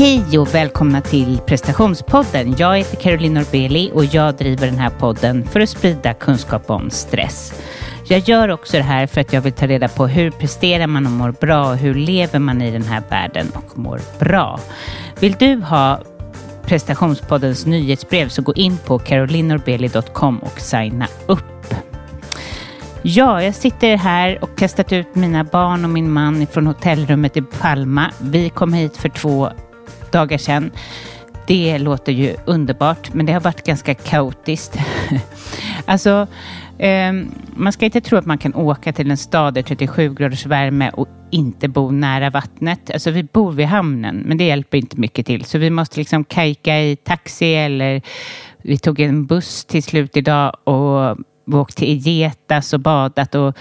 Hej och välkomna till prestationspodden. Jag heter Caroline Norbeli och jag driver den här podden för att sprida kunskap om stress. Jag gör också det här för att jag vill ta reda på hur presterar man och mår bra och hur lever man i den här världen och mår bra. Vill du ha prestationspoddens nyhetsbrev så gå in på carolinorbeli.com och signa upp. Ja, jag sitter här och kastat ut mina barn och min man från hotellrummet i Palma. Vi kom hit för två dagar sedan. Det låter ju underbart, men det har varit ganska kaotiskt. alltså, eh, man ska inte tro att man kan åka till en stad i 37 graders värme och inte bo nära vattnet. Alltså, vi bor vid hamnen, men det hjälper inte mycket till. Så vi måste liksom kajka i taxi eller vi tog en buss till slut idag och vi åkte till Getas och badat och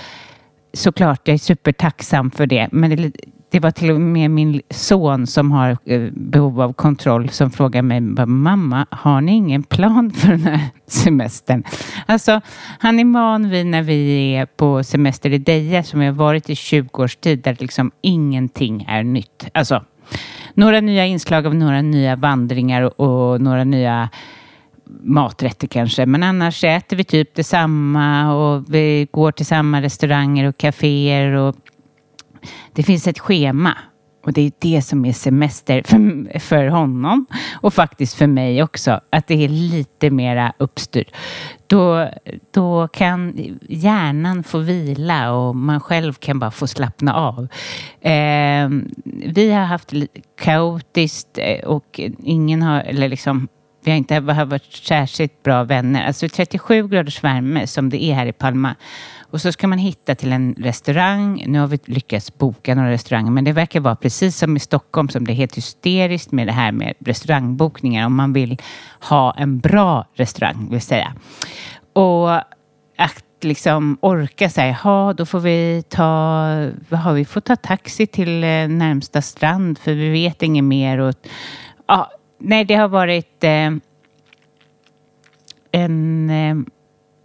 såklart, jag är supertacksam för det. Men det, det var till och med min son som har eh, behov av kontroll som frågade mig, mamma, har ni ingen plan för den här semestern? Alltså, han är van vid när vi är på semester i Deja som vi har varit i 20 års tid där liksom ingenting är nytt. Alltså, några nya inslag av några nya vandringar och, och några nya maträtter kanske, men annars äter vi typ detsamma och vi går till samma restauranger och kaféer och det finns ett schema och det är det som är semester för, för honom och faktiskt för mig också. Att det är lite mera uppstyrt. Då, då kan hjärnan få vila och man själv kan bara få slappna av. Eh, vi har haft kaotiskt eh, och ingen har, eller liksom vi har inte varit särskilt bra vänner. Alltså 37 graders värme som det är här i Palma och så ska man hitta till en restaurang. Nu har vi lyckats boka några restauranger, men det verkar vara precis som i Stockholm som det är helt hysteriskt med det här med restaurangbokningar om man vill ha en bra restaurang, vill säga. Och att liksom orka säga, ja då får vi ta, vad har vi får ta taxi till eh, närmsta strand för vi vet inget mer. Och, ja, nej, det har varit eh, en eh,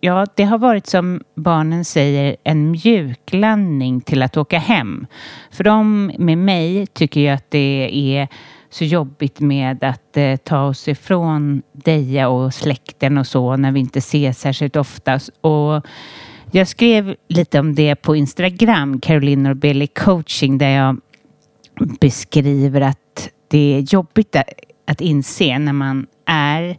Ja, det har varit som barnen säger en mjuklandning till att åka hem. För de med mig tycker ju att det är så jobbigt med att eh, ta oss ifrån Deja och släkten och så när vi inte ses särskilt ofta. Och jag skrev lite om det på Instagram, Caroline Norbeli coaching, där jag beskriver att det är jobbigt att, inse när man är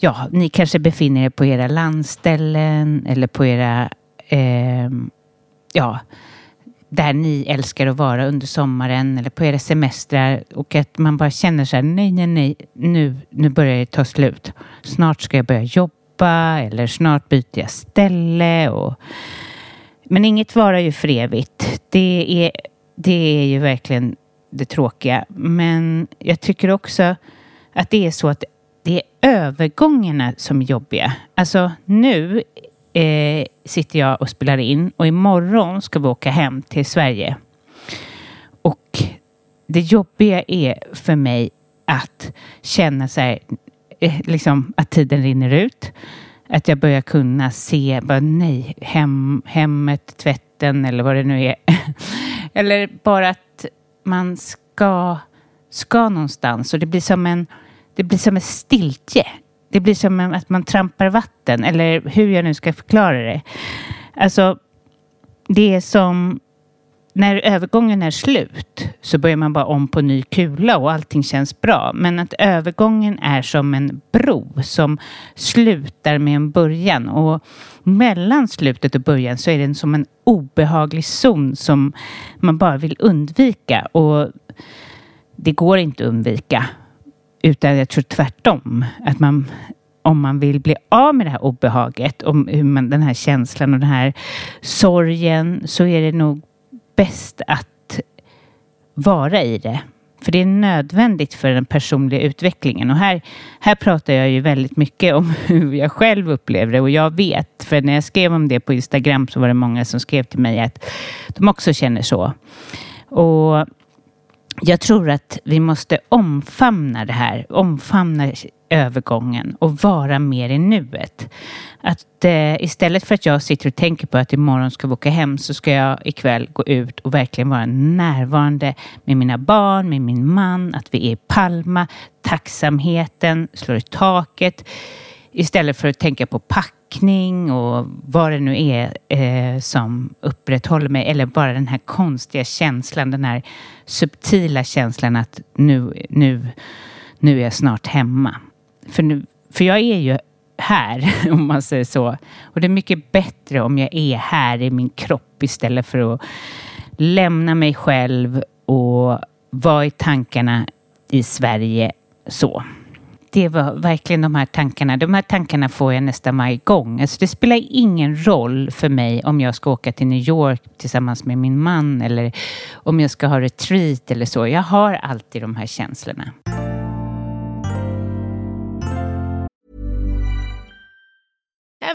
ja, ni kanske befinner er på era landställen eller på era, eh, ja, där ni älskar att vara under sommaren eller på era semestrar och att man bara känner så här, nej, nej, nej, nu, nu börjar det ta slut. Snart ska jag börja jobba eller snart byter jag ställe och men inget varar ju för evigt. Det är, det är ju verkligen det tråkiga. Men jag tycker också att det är så att det är övergångarna som är jobbiga. Alltså nu eh, sitter jag och spelar in och imorgon ska vi åka hem till Sverige. Och det jobbiga är för mig att känna så här, eh, liksom att tiden rinner ut. Att jag börjar kunna se, bara nej, hem, hemmet, tvätten eller vad det nu är. eller bara att man ska, ska någonstans och det blir som en det blir som en stiltje. Det blir som att man trampar vatten eller hur jag nu ska förklara det. Alltså, det är som när övergången är slut så börjar man bara om på ny kula och allting känns bra. Men att övergången är som en bro som slutar med en början och mellan slutet och början så är den som en obehaglig zon som man bara vill undvika och det går inte att undvika. Utan jag tror tvärtom. Att man, om man vill bli av med det här obehaget, om hur man, den här känslan och den här sorgen, så är det nog bäst att vara i det. För det är nödvändigt för den personliga utvecklingen. Och här, här pratar jag ju väldigt mycket om hur jag själv upplever det. Och jag vet, för när jag skrev om det på Instagram så var det många som skrev till mig att de också känner så. Och jag tror att vi måste omfamna det här, omfamna övergången och vara mer i nuet. Att eh, istället för att jag sitter och tänker på att imorgon ska vi åka hem så ska jag ikväll gå ut och verkligen vara närvarande med mina barn, med min man, att vi är i Palma, tacksamheten slår i taket. Istället för att tänka på packning och vad det nu är eh, som upprätthåller mig. Eller bara den här konstiga känslan, den här subtila känslan att nu, nu, nu är jag snart hemma. För, nu, för jag är ju här, om man säger så. Och det är mycket bättre om jag är här i min kropp istället för att lämna mig själv och vara i tankarna i Sverige så. Det var verkligen de här tankarna. De här tankarna får jag nästan varje gång. Alltså det spelar ingen roll för mig om jag ska åka till New York tillsammans med min man eller om jag ska ha retreat eller så. Jag har alltid de här känslorna.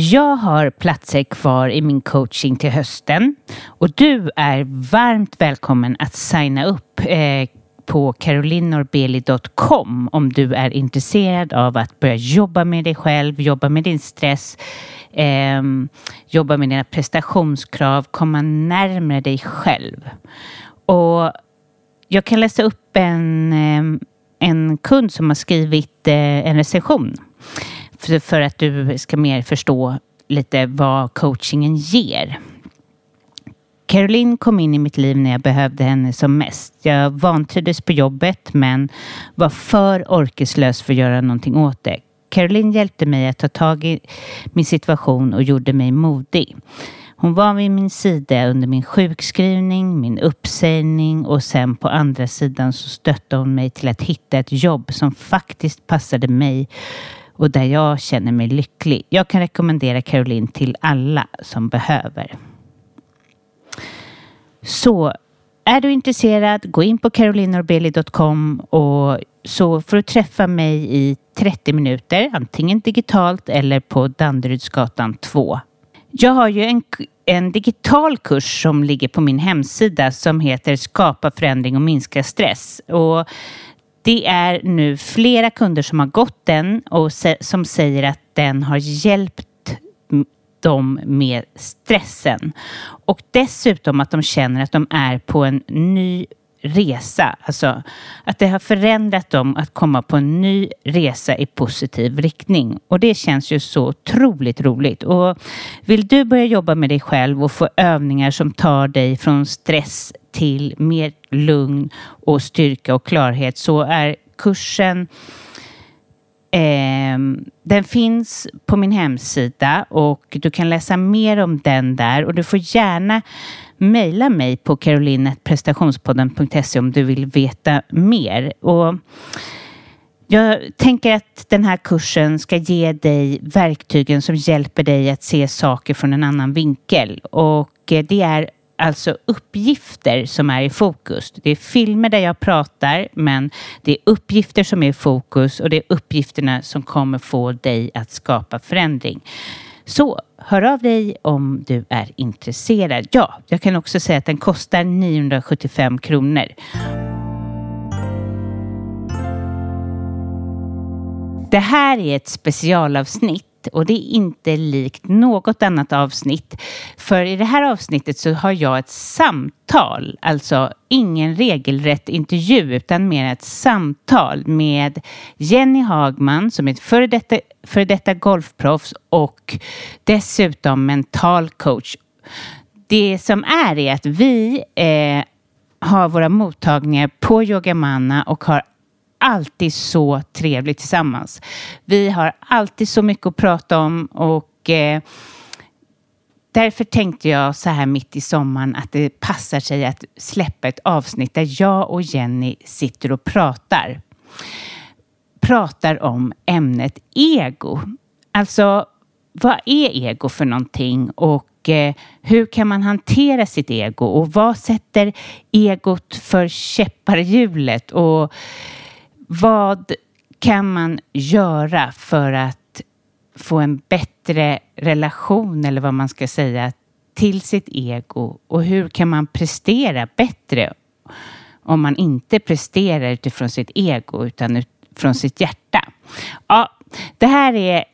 Jag har platser kvar i min coaching till hösten och du är varmt välkommen att signa upp eh, på carolinorbeli.com om du är intresserad av att börja jobba med dig själv, jobba med din stress, eh, jobba med dina prestationskrav, komma närmare dig själv. Och jag kan läsa upp en, ehm, en kund som har skrivit eh, en recension för, för att du ska mer förstå lite vad coachingen ger. Caroline kom in i mitt liv när jag behövde henne som mest. Jag vantrivdes på jobbet men var för orkeslös för att göra någonting åt det. Caroline hjälpte mig att ta tag i min situation och gjorde mig modig. Hon var vid min sida under min sjukskrivning, min uppsägning och sen på andra sidan så stöttade hon mig till att hitta ett jobb som faktiskt passade mig och där jag känner mig lycklig. Jag kan rekommendera Caroline till alla som behöver. Så är du intresserad, gå in på carolinorbeli.com och så får du träffa mig i 30 minuter, antingen digitalt eller på Danderydsgatan 2. Jag har ju en, en digital kurs som ligger på min hemsida som heter Skapa förändring och minska stress. Och det är nu flera kunder som har gått den och som säger att den har hjälpt dem med stressen. Och dessutom att de känner att de är på en ny resa. Alltså att det har förändrat dem att komma på en ny resa i positiv riktning. Och det känns ju så otroligt roligt. Och vill du börja jobba med dig själv och få övningar som tar dig från stress till mer lugn och styrka och klarhet så är kursen Eh, den finns på min hemsida och du kan läsa mer om den där och du får gärna mejla mig på caroline.prestationspodden.se om du vill veta mer. Och jag tänker att den här kursen ska ge dig verktygen som hjälper dig att se saker från en annan vinkel. Och eh, det är alltså uppgifter som är i fokus. Det är filmer där jag pratar, men det är uppgifter som är i fokus och det är uppgifterna som kommer få dig att skapa förändring. Så hör av dig om du är intresserad. Ja, jag kan också säga att den kostar 975 kronor. Det här är ett specialavsnitt och det är inte likt något annat avsnitt. För i det här avsnittet så har jag ett samtal, alltså ingen regelrätt intervju utan mer ett samtal med Jenny Hagman som är ett före detta, för detta golfproffs och dessutom mental coach. Det som är är att vi eh, har våra mottagningar på Yogamanna och har alltid så trevligt tillsammans. Vi har alltid så mycket att prata om och eh, därför tänkte jag så här mitt i sommaren att det passar sig att släppa ett avsnitt där jag och Jenny sitter och pratar. Pratar om ämnet ego. Alltså, vad är ego för någonting och eh, hur kan man hantera sitt ego och vad sätter egot för käppar i hjulet och vad kan man göra för att få en bättre relation eller vad man ska säga till sitt ego och hur kan man prestera bättre om man inte presterar utifrån sitt ego utan utifrån sitt hjärta. Ja, det här är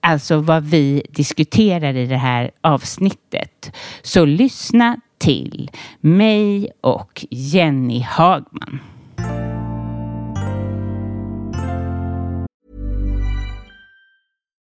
alltså vad vi diskuterar i det här avsnittet. Så lyssna till mig och Jenny Hagman.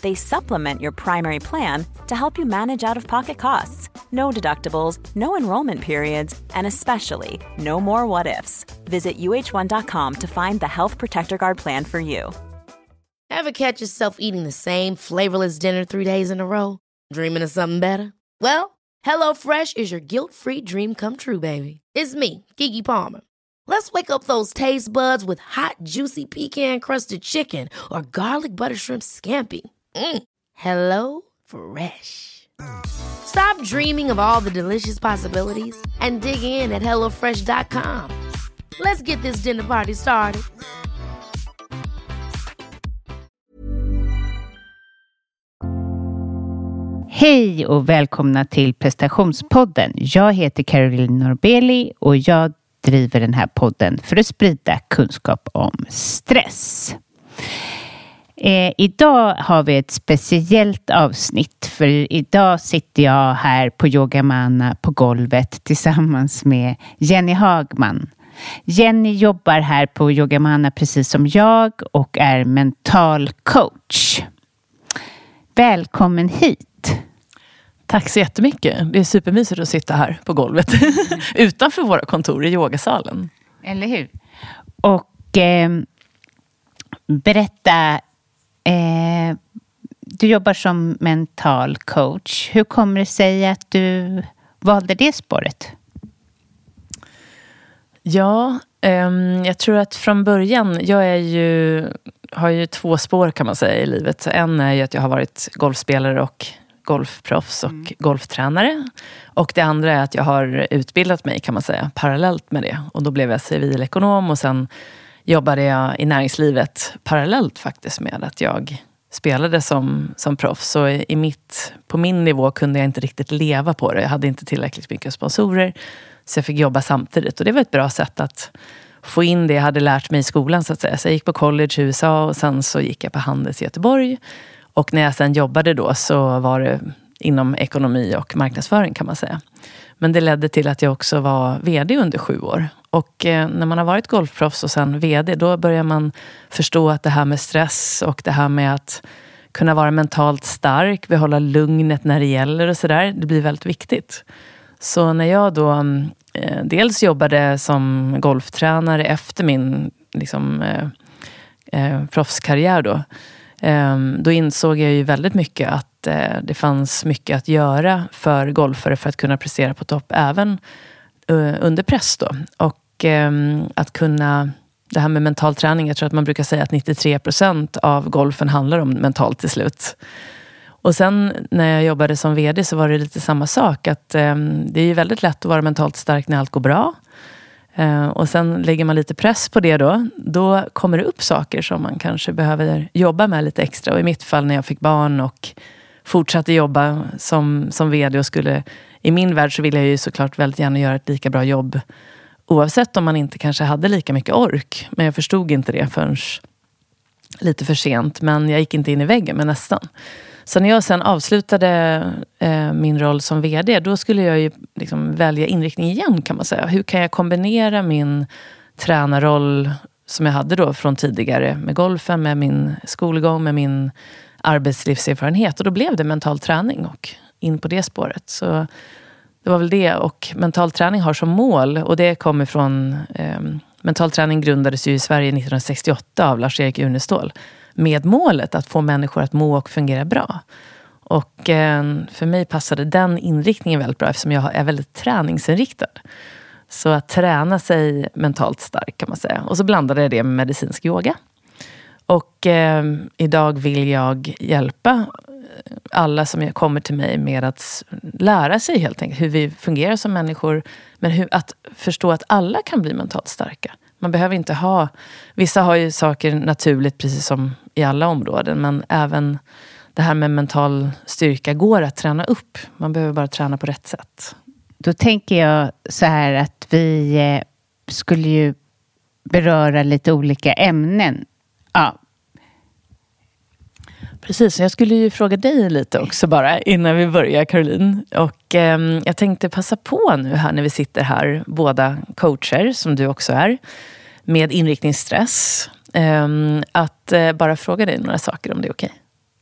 They supplement your primary plan to help you manage out of pocket costs. No deductibles, no enrollment periods, and especially no more what ifs. Visit uh1.com to find the Health Protector Guard plan for you. Ever catch yourself eating the same flavorless dinner three days in a row? Dreaming of something better? Well, HelloFresh is your guilt free dream come true, baby. It's me, Gigi Palmer. Let's wake up those taste buds with hot, juicy pecan crusted chicken or garlic butter shrimp scampi. Mm. Hello Fresh. Stop dreaming of all the delicious possibilities and dig in at HelloFresh.com. Let's get this dinner party started. Hej och välkomna till prestationspodden. Jag heter Caroline Norbeli och jag driver den här podden för att sprida kunskap om stress. Eh, idag har vi ett speciellt avsnitt för idag sitter jag här på Yogamana på golvet tillsammans med Jenny Hagman. Jenny jobbar här på Yogamana precis som jag och är mental coach. Välkommen hit! Tack så jättemycket. Det är supermysigt att sitta här på golvet utanför våra kontor i yogasalen. Eller hur? Och eh, berätta Eh, du jobbar som mental coach. Hur kommer det sig att du valde det spåret? Ja, eh, jag tror att från början, jag är ju, har ju två spår kan man säga i livet. En är ju att jag har varit golfspelare och golfproffs och mm. golftränare. Och det andra är att jag har utbildat mig kan man säga parallellt med det. Och då blev jag civilekonom och sen jobbade jag i näringslivet parallellt faktiskt med att jag spelade som, som proffs. Så i mitt, på min nivå kunde jag inte riktigt leva på det. Jag hade inte tillräckligt mycket sponsorer. Så jag fick jobba samtidigt. Och det var ett bra sätt att få in det jag hade lärt mig i skolan. Så att säga. Så jag gick på college i USA och sen så gick jag på Handels i Göteborg. Och när jag sen jobbade då så var det inom ekonomi och marknadsföring kan man säga. Men det ledde till att jag också var VD under sju år. Och eh, när man har varit golfproffs och sen VD, då börjar man förstå att det här med stress och det här med att kunna vara mentalt stark, behålla lugnet när det gäller och sådär, det blir väldigt viktigt. Så när jag då eh, dels jobbade som golftränare efter min liksom, eh, eh, proffskarriär då, Ehm, då insåg jag ju väldigt mycket att eh, det fanns mycket att göra för golfare för att kunna prestera på topp även eh, under press. Då. Och ehm, att kunna, det här med mental träning, jag tror att man brukar säga att 93 procent av golfen handlar om mentalt till slut. Och sen när jag jobbade som VD så var det lite samma sak. Att eh, Det är ju väldigt lätt att vara mentalt stark när allt går bra. Eh, och sen lägger man lite press på det då. Då kommer det upp saker som man kanske behöver jobba med lite extra. Och i mitt fall när jag fick barn och fortsatte jobba som, som VD och skulle i min värld så ville jag ju såklart väldigt gärna göra ett lika bra jobb oavsett om man inte kanske hade lika mycket ork. Men jag förstod inte det förrän lite för sent. Men jag gick inte in i väggen, men nästan. Så när jag sen avslutade eh, min roll som VD, då skulle jag ju liksom välja inriktning igen kan man säga. Hur kan jag kombinera min tränarroll som jag hade då från tidigare med golfen, med min skolgång, med min arbetslivserfarenhet. Och då blev det mental träning och in på det spåret. Så det var väl det. Och mental träning har som mål, och det kommer från... Eh, mental träning grundades ju i Sverige 1968 av Lars-Erik Unestål. Med målet att få människor att må och fungera bra. Och eh, för mig passade den inriktningen väldigt bra eftersom jag är väldigt träningsinriktad. Så att träna sig mentalt stark kan man säga. Och så blandade jag det med medicinsk yoga. Och eh, idag vill jag hjälpa eh, alla som kommer till mig med att lära sig helt enkelt hur vi fungerar som människor. Men hur, att förstå att alla kan bli mentalt starka. Man behöver inte ha... Vissa har ju saker naturligt precis som i alla områden. Men även det här med mental styrka går att träna upp. Man behöver bara träna på rätt sätt. Då tänker jag så här att vi eh, skulle ju beröra lite olika ämnen. Ja, Precis, jag skulle ju fråga dig lite också bara innan vi börjar Caroline. Och eh, jag tänkte passa på nu här när vi sitter här, båda coacher som du också är, med inriktningsstress. Eh, att eh, bara fråga dig några saker om det är okej.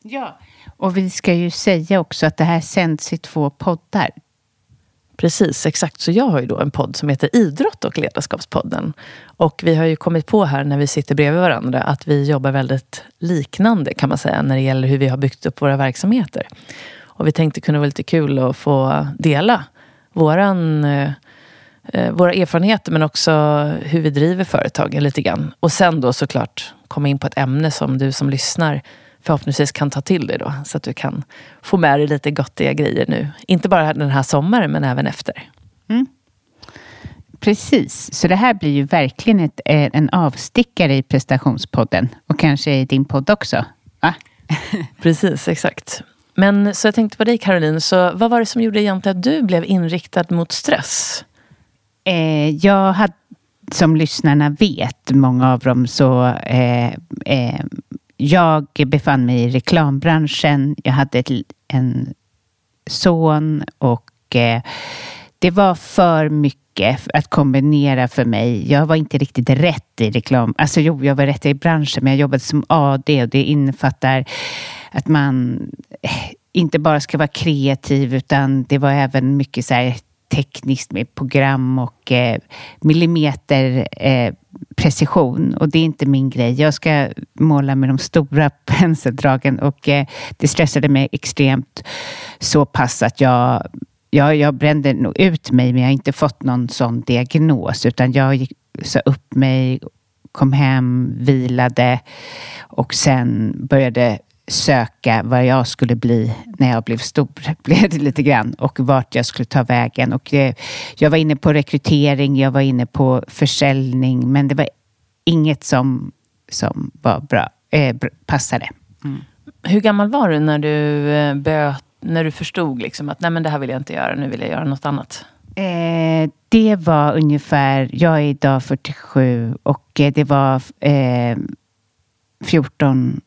Okay. Ja, och vi ska ju säga också att det här sänds i två poddar. Precis, exakt. Så jag har ju då en podd som heter Idrott och ledarskapspodden. Och vi har ju kommit på här när vi sitter bredvid varandra att vi jobbar väldigt liknande kan man säga när det gäller hur vi har byggt upp våra verksamheter. Och vi tänkte kunna vara lite kul att få dela våran, eh, eh, våra erfarenheter men också hur vi driver företagen lite grann. Och sen då såklart komma in på ett ämne som du som lyssnar förhoppningsvis kan ta till dig då. Så att du kan få med dig lite gottiga grejer nu. Inte bara den här sommaren, men även efter. Mm. Precis, så det här blir ju verkligen ett, eh, en avstickare i prestationspodden och kanske i din podd också. Va? Precis, exakt. Men så jag tänkte på dig Caroline, så vad var det som gjorde egentligen att du blev inriktad mot stress? Eh, jag hade, som lyssnarna vet, många av dem, så eh, eh, jag befann mig i reklambranschen. Jag hade ett, en son och eh, det var för mycket att kombinera för mig. Jag var inte riktigt rätt i reklam. Alltså jo, jag var rätt i branschen, men jag jobbade som AD och det innefattar att man eh, inte bara ska vara kreativ utan det var även mycket så här tekniskt med program och eh, millimeter eh, precision och det är inte min grej. Jag ska måla med de stora penseldragen och eh, det stressade mig extremt så pass att jag jag, jag brände nog ut mig, men jag har inte fått någon sån diagnos, utan jag gick, sa upp mig, kom hem, vilade och sen började söka vad jag skulle bli när jag blev stor, blev det lite grann, och vart jag skulle ta vägen. Och det, jag var inne på rekrytering, jag var inne på försäljning, men det var inget som, som var bra, eh, passade. Mm. hur gammal var du när du, eh, böt, när du förstod liksom att Nej, men det här vill jag inte göra, nu vill jag göra något annat? Eh, det var ungefär, jag är idag 47 och eh, det var eh, 14,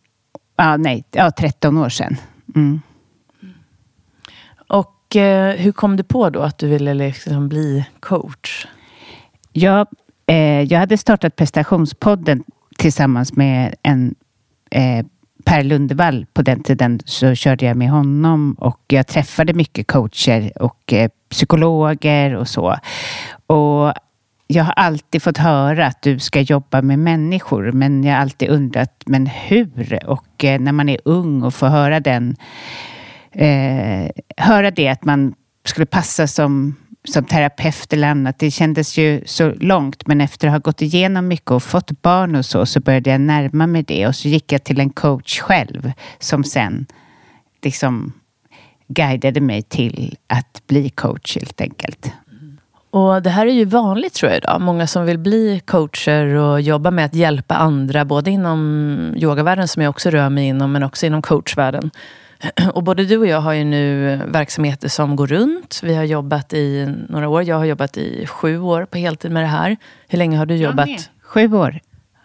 ah, nej, ja, 13 år sedan. Mm. Och eh, hur kom du på då att du ville liksom bli coach? Jag, eh, jag hade startat prestationspodden tillsammans med en eh, Per Lundevall. På den tiden så körde jag med honom och jag träffade mycket coacher och eh, psykologer och så. Och jag har alltid fått höra att du ska jobba med människor, men jag har alltid undrat, men hur? Och eh, när man är ung och får höra den, eh, höra det att man skulle passa som som terapeut eller annat. Det kändes ju så långt, men efter att ha gått igenom mycket och fått barn och så, så började jag närma mig det och så gick jag till en coach själv som sen liksom guidade mig till att bli coach helt enkelt. Och Det här är ju vanligt tror jag idag. Många som vill bli coacher och jobba med att hjälpa andra, både inom yogavärlden som jag också rör mig inom, men också inom coachvärlden. Och både du och jag har ju nu verksamheter som går runt. Vi har jobbat i några år. Jag har jobbat i sju år på heltid med det här. Hur länge har du jobbat? Sju år.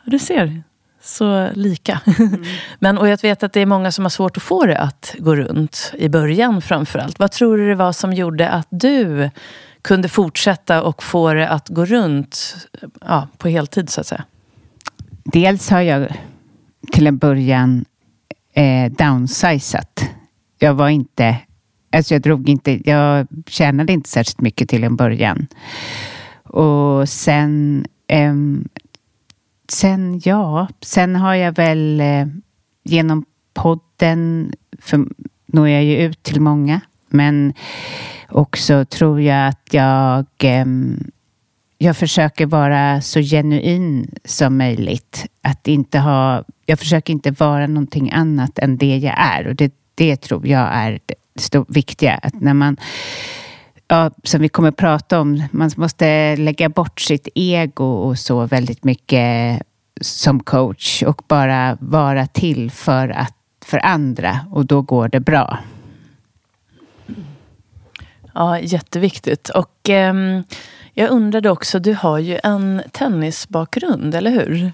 Du ser. Så lika. Mm. Men, och jag vet att det är många som har svårt att få det att gå runt i början framför allt. Vad tror du det var som gjorde att du kunde fortsätta och få det att gå runt ja, på heltid så att säga? Dels har jag till en början eh, downsizat. Jag var inte, alltså jag drog inte, jag tjänade inte särskilt mycket till en början. Och sen, eh, sen ja, sen har jag väl eh, genom podden för, når jag ju ut till många. Men också tror jag att jag ehm, jag försöker vara så genuin som möjligt. Att inte ha, jag försöker inte vara någonting annat än det jag är. Och det, det tror jag är det viktiga. Att när man, ja, som vi kommer att prata om, man måste lägga bort sitt ego och så väldigt mycket som coach och bara vara till för, att, för andra och då går det bra. Ja, jätteviktigt. Och... Um jag undrade också, du har ju en tennisbakgrund, eller hur?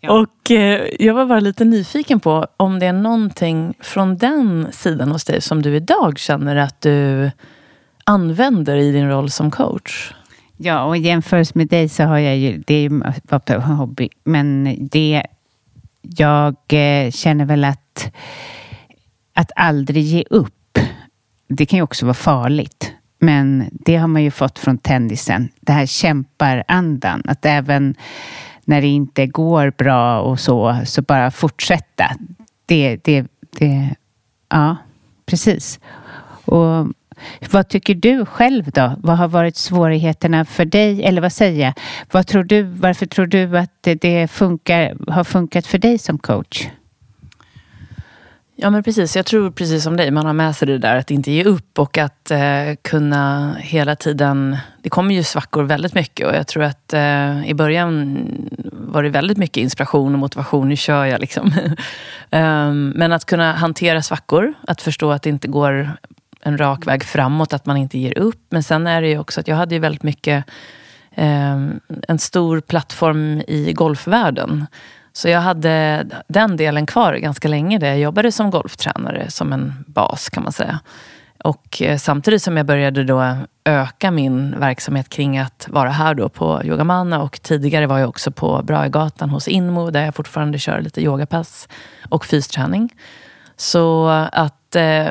Ja. Och eh, jag var bara lite nyfiken på om det är någonting från den sidan hos dig som du idag känner att du använder i din roll som coach? Ja, och i jämförelse med dig så har jag ju, det är ju bara hobby, men det, jag eh, känner väl att, att aldrig ge upp, det kan ju också vara farligt. Men det har man ju fått från tennisen. Det här kämparandan. Att även när det inte går bra och så, så bara fortsätta. Det, det, det, ja, precis. Och vad tycker du själv då? Vad har varit svårigheterna för dig? Eller vad säger jag? Vad tror du, varför tror du att det funkar, har funkat för dig som coach? Ja men precis, jag tror precis som dig, man har med sig det där att inte ge upp och att eh, kunna hela tiden... Det kommer ju svackor väldigt mycket och jag tror att eh, i början var det väldigt mycket inspiration och motivation, nu kör jag liksom. um, men att kunna hantera svackor, att förstå att det inte går en rak väg framåt, att man inte ger upp. Men sen är det ju också att jag hade ju väldigt mycket eh, en stor plattform i golfvärlden. Så jag hade den delen kvar ganska länge där jag jobbade som golftränare, som en bas kan man säga. Och eh, samtidigt som jag började då öka min verksamhet kring att vara här då på Yogamanna och tidigare var jag också på Brahegatan hos Inmo där jag fortfarande kör lite yogapass och fysträning. Så att eh,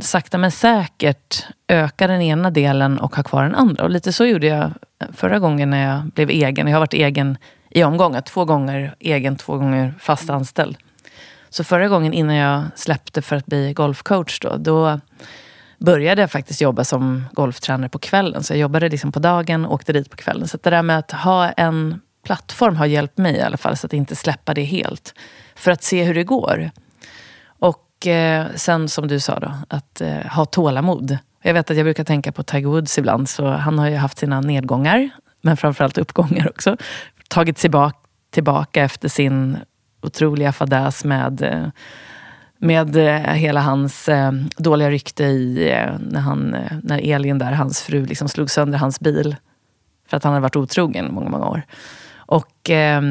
sakta men säkert öka den ena delen och ha kvar den andra. Och lite så gjorde jag förra gången när jag blev egen. Jag har varit egen i omgångar. Två gånger egen, två gånger fast anställd. Så förra gången innan jag släppte för att bli golfcoach då, då började jag faktiskt jobba som golftränare på kvällen. Så jag jobbade liksom på dagen och åkte dit på kvällen. Så det där med att ha en plattform har hjälpt mig i alla fall. Så att inte släppa det helt. För att se hur det går. Och eh, sen som du sa då, att eh, ha tålamod. Jag vet att jag brukar tänka på Tiger Woods ibland. Så han har ju haft sina nedgångar. Men framförallt uppgångar också tagit sig bak, tillbaka efter sin otroliga fadäs med, eh, med eh, hela hans eh, dåliga rykte i, när, han, när Elin, där, hans fru, liksom slog sönder hans bil för att han hade varit otrogen många, många år. Och eh,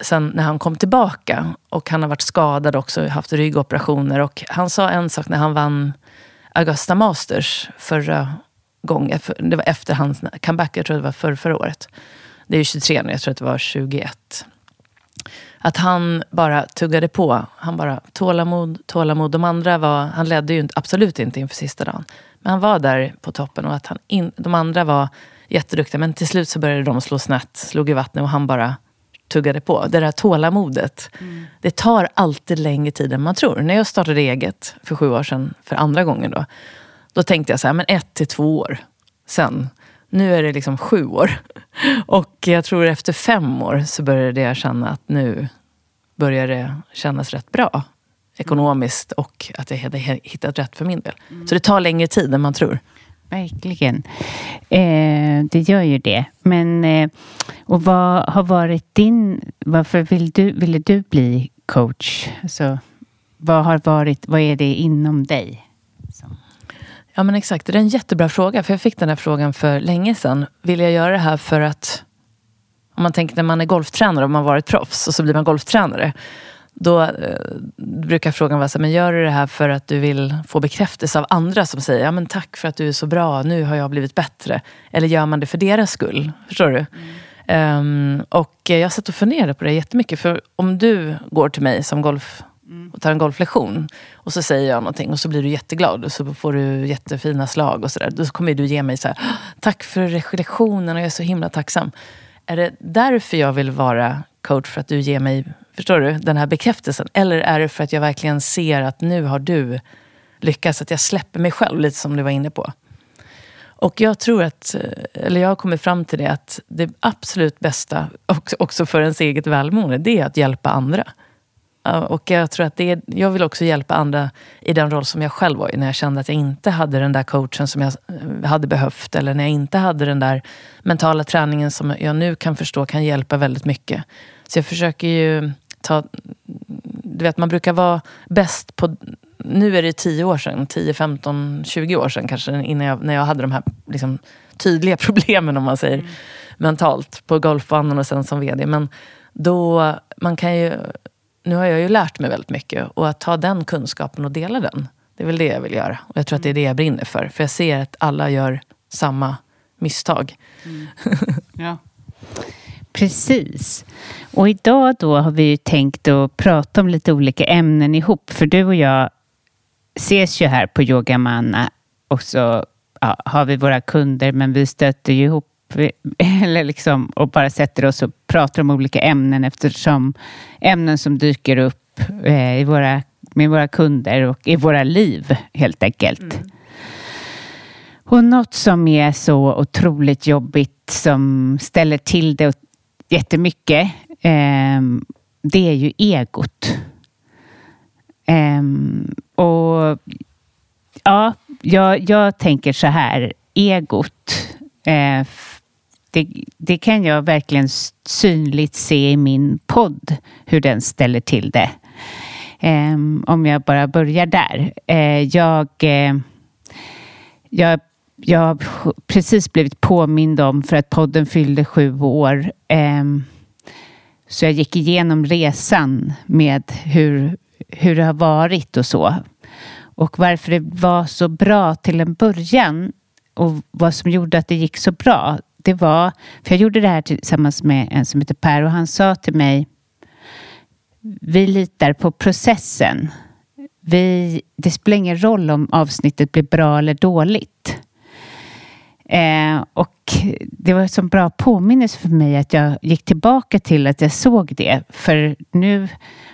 sen när han kom tillbaka och han har varit skadad också, haft ryggoperationer. Och han sa en sak när han vann Augusta Masters förra gången. Eh, det var efter hans comeback, jag tror det var för, förra året. Det är ju 23 nu, jag tror att det var 21. Att han bara tuggade på. Han bara tålamod, tålamod. De andra var, han ledde ju absolut inte inför sista dagen. Men han var där på toppen och att han in, de andra var jätteduktiga. Men till slut så började de slå snett, slog i vattnet och han bara tuggade på. Det där tålamodet. Mm. Det tar alltid längre tid än man tror. När jag startade eget för sju år sedan, för andra gången då. Då tänkte jag så här, men ett till två år. Sen, nu är det liksom sju år. Och jag tror efter fem år så började jag känna att nu börjar det kännas rätt bra. Ekonomiskt och att jag hade hittat rätt för min del. Mm. Så det tar längre tid än man tror. Verkligen. Eh, det gör ju det. Men eh, och vad har varit din... Varför vill du, ville du bli coach? Alltså, vad har varit... Vad är det inom dig? Som... Ja men exakt, det är en jättebra fråga. För jag fick den här frågan för länge sedan. Vill jag göra det här för att... Om man tänker när man är golftränare och man varit proffs och så blir man golftränare. Då eh, brukar frågan vara så men gör du det här för att du vill få bekräftelse av andra som säger ja men tack för att du är så bra, nu har jag blivit bättre. Eller gör man det för deras skull? Förstår du? Mm. Um, och jag satt och funderade på det jättemycket. För om du går till mig som golf mm. och tar en golflektion och så säger jag någonting och så blir du jätteglad och så får du jättefina slag och sådär. Då kommer du ge mig så här, tack för lektionen och jag är så himla tacksam. Är det därför jag vill vara coach? För att du ger mig Förstår du? Den här bekräftelsen. Eller är det för att jag verkligen ser att nu har du lyckats, att jag släpper mig själv, lite som du var inne på. Och jag tror att, eller jag har kommit fram till det, att det absolut bästa, också för ens eget välmående, det är att hjälpa andra. Och jag tror att det är, jag vill också hjälpa andra i den roll som jag själv var i. När jag kände att jag inte hade den där coachen som jag eh, hade behövt. Eller när jag inte hade den där mentala träningen som jag nu kan förstå kan hjälpa väldigt mycket. Så jag försöker ju ta... Du vet, man brukar vara bäst på... Nu är det 10 år sedan, 10, 15, 20 år sedan kanske, innan jag, när jag hade de här liksom, tydliga problemen, om man säger, mm. mentalt på golfbanan och sen som VD. Men då, man kan ju... Nu har jag ju lärt mig väldigt mycket och att ta den kunskapen och dela den, det är väl det jag vill göra. Och jag tror att det är det jag brinner för. För jag ser att alla gör samma misstag. Mm. Ja. Precis. Och idag då har vi ju tänkt att prata om lite olika ämnen ihop. För du och jag ses ju här på Yogamanna och så ja, har vi våra kunder men vi stöter ju ihop eller liksom, och bara sätter oss och pratar om olika ämnen eftersom ämnen som dyker upp eh, i våra, med våra kunder och i våra liv helt enkelt. Mm. Och något som är så otroligt jobbigt som ställer till det jättemycket, eh, det är ju egot. Eh, och ja, jag, jag tänker så här, egot, eh, det, det, kan jag verkligen synligt se i min podd, hur den ställer till det. Ehm, om jag bara börjar där. Eh, jag, eh, jag jag har precis blivit påmind om för att podden fyllde sju år. Ehm, så jag gick igenom resan med hur, hur det har varit och så. Och varför det var så bra till en början och vad som gjorde att det gick så bra. Det var, för jag gjorde det här tillsammans med en som heter Per och han sa till mig vi litar på processen. Vi, det spelar ingen roll om avsnittet blir bra eller dåligt. Eh, och det var en så bra påminnelse för mig att jag gick tillbaka till att jag såg det. För nu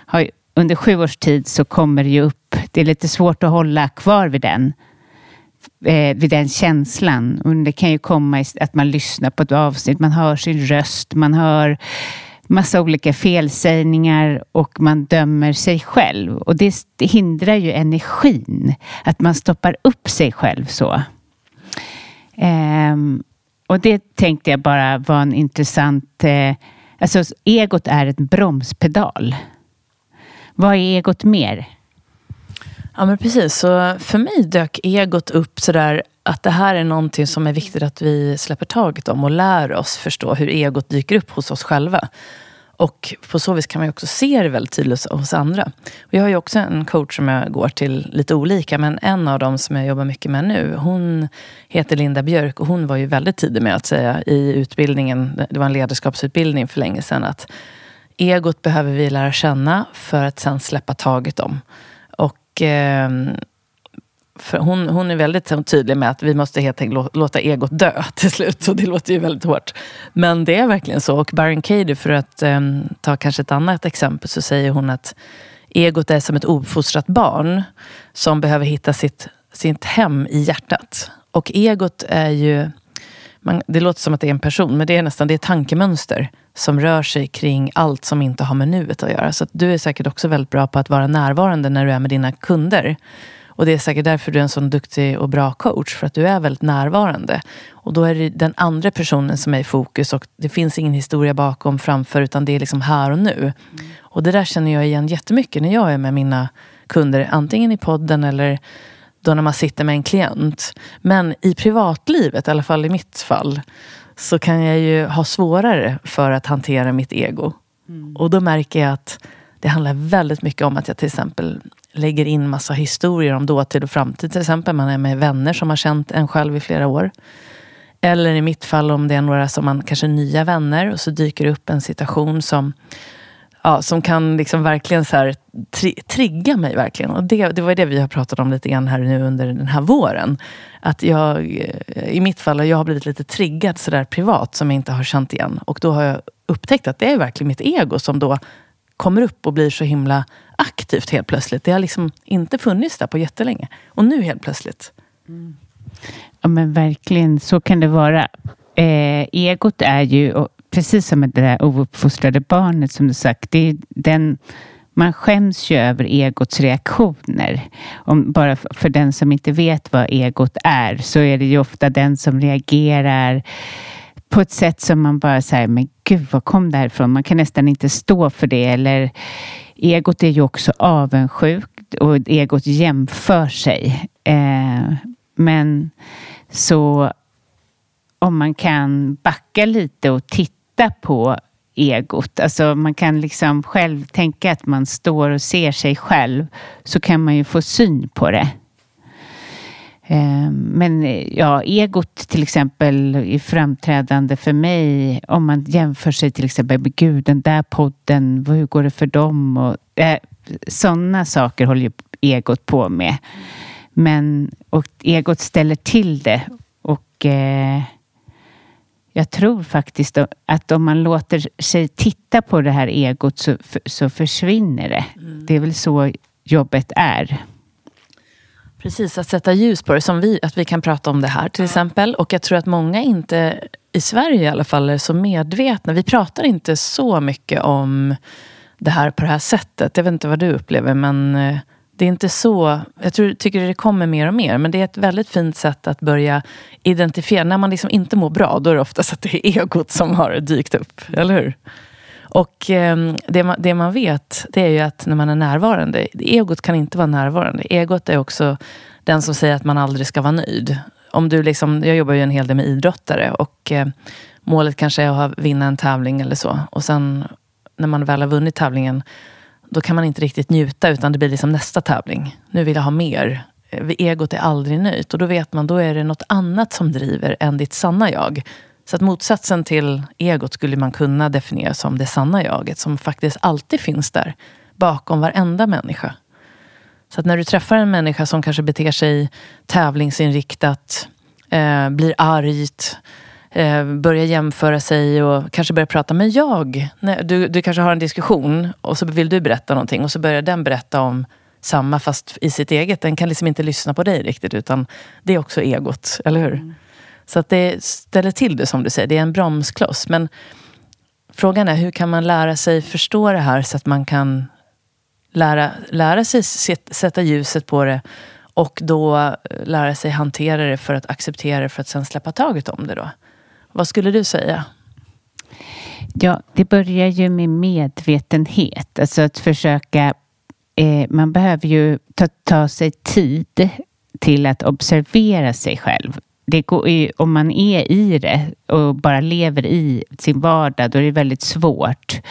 har, under sju års tid så kommer det ju upp, det är lite svårt att hålla kvar vid den, eh, vid den känslan. Och det kan ju komma att man lyssnar på ett avsnitt, man hör sin röst, man hör massa olika felsägningar och man dömer sig själv. Och det hindrar ju energin, att man stoppar upp sig själv så. Um, och det tänkte jag bara var en intressant... Eh, alltså egot är en bromspedal. Vad är egot mer? Ja, men precis. Så för mig dök egot upp sådär att det här är någonting som är viktigt att vi släpper taget om och lär oss förstå hur egot dyker upp hos oss själva. Och på så vis kan man också se det väldigt tydligt hos andra. Och jag har ju också en coach som jag går till lite olika, men en av dem som jag jobbar mycket med nu, hon heter Linda Björk och hon var ju väldigt tidig med att säga i utbildningen, det var en ledarskapsutbildning för länge sedan, att egot behöver vi lära känna för att sen släppa taget om. Och eh, hon, hon är väldigt tydlig med att vi måste helt enkelt låta egot dö till slut. Och det låter ju väldigt hårt. Men det är verkligen så. Och Baron Katie, för att eh, ta kanske ett annat exempel, så säger hon att egot är som ett ofostrat barn som behöver hitta sitt, sitt hem i hjärtat. Och egot är ju, man, det låter som att det är en person, men det är nästan det är tankemönster som rör sig kring allt som inte har med nuet att göra. Så att du är säkert också väldigt bra på att vara närvarande när du är med dina kunder. Och det är säkert därför du är en sån duktig och bra coach. För att du är väldigt närvarande. Och då är det den andra personen som är i fokus. Och det finns ingen historia bakom, framför. Utan det är liksom här och nu. Mm. Och det där känner jag igen jättemycket när jag är med mina kunder. Antingen i podden eller då när man sitter med en klient. Men i privatlivet, i alla fall i mitt fall. Så kan jag ju ha svårare för att hantera mitt ego. Mm. Och då märker jag att det handlar väldigt mycket om att jag till exempel lägger in massa historier om dåtid och framtid. Till exempel man är med vänner som har känt en själv i flera år. Eller i mitt fall om det är några som man kanske är nya vänner och så dyker upp en situation som, ja, som kan liksom verkligen så här, tri trigga mig. verkligen. Och det, det var det vi har pratat om lite grann här nu under den här våren. Att jag, i mitt fall, jag har blivit lite triggad sådär privat som jag inte har känt igen. Och då har jag upptäckt att det är verkligen mitt ego som då kommer upp och blir så himla aktivt helt plötsligt. Det har liksom inte funnits där på jättelänge. Och nu helt plötsligt. Mm. Ja men verkligen, så kan det vara. Eh, egot är ju, precis som det där ouppfostrade barnet som du sagt, det är den man skäms ju över egots reaktioner. Om, bara för den som inte vet vad egot är så är det ju ofta den som reagerar på ett sätt som man bara säger, men gud, var kom det här ifrån? Man kan nästan inte stå för det. Eller egot är ju också avundsjukt och egot jämför sig. Eh, men så om man kan backa lite och titta på egot. Alltså man kan liksom själv tänka att man står och ser sig själv. Så kan man ju få syn på det. Eh, men ja, egot till exempel är framträdande för mig om man jämför sig till exempel med Gud, den där podden, hur går det för dem? Och, eh, sådana saker håller ju egot på med. Men och egot ställer till det och eh, jag tror faktiskt att om man låter sig titta på det här egot så, så försvinner det. Mm. Det är väl så jobbet är. Precis, att sätta ljus på det. Som vi, att vi kan prata om det här till exempel. Och jag tror att många inte, i Sverige i alla fall, är så medvetna. Vi pratar inte så mycket om det här på det här sättet. Jag vet inte vad du upplever, men eh, det är inte så... Jag tror, tycker det kommer mer och mer, men det är ett väldigt fint sätt att börja identifiera. När man liksom inte mår bra, då är det oftast att det är egot som har dykt upp. Eller hur? Och eh, det, man, det man vet, det är ju att när man är närvarande, egot kan inte vara närvarande. Egot är också den som säger att man aldrig ska vara nöjd. Om du liksom, jag jobbar ju en hel del med idrottare och eh, målet kanske är att vinna en tävling eller så. Och sen när man väl har vunnit tävlingen, då kan man inte riktigt njuta utan det blir liksom nästa tävling. Nu vill jag ha mer. Egot är aldrig nöjt och då vet man, då är det något annat som driver än ditt sanna jag. Så att motsatsen till egot skulle man kunna definiera som det sanna jaget som faktiskt alltid finns där bakom varenda människa. Så att när du träffar en människa som kanske beter sig tävlingsinriktat, eh, blir argt, eh, börjar jämföra sig och kanske börjar prata. med jag, du, du kanske har en diskussion och så vill du berätta någonting och så börjar den berätta om samma fast i sitt eget. Den kan liksom inte lyssna på dig riktigt utan det är också egot, eller hur? Mm. Så att det ställer till det som du säger. Det är en bromskloss. Men frågan är hur kan man lära sig förstå det här så att man kan lära, lära sig sätta ljuset på det och då eh, lära sig hantera det för att acceptera det för att sen släppa taget om det då. Vad skulle du säga? Ja, det börjar ju med medvetenhet. Alltså att försöka eh, man behöver ju ta, ta sig tid till att observera sig själv. Det går, om man är i det och bara lever i sin vardag, då är det väldigt svårt.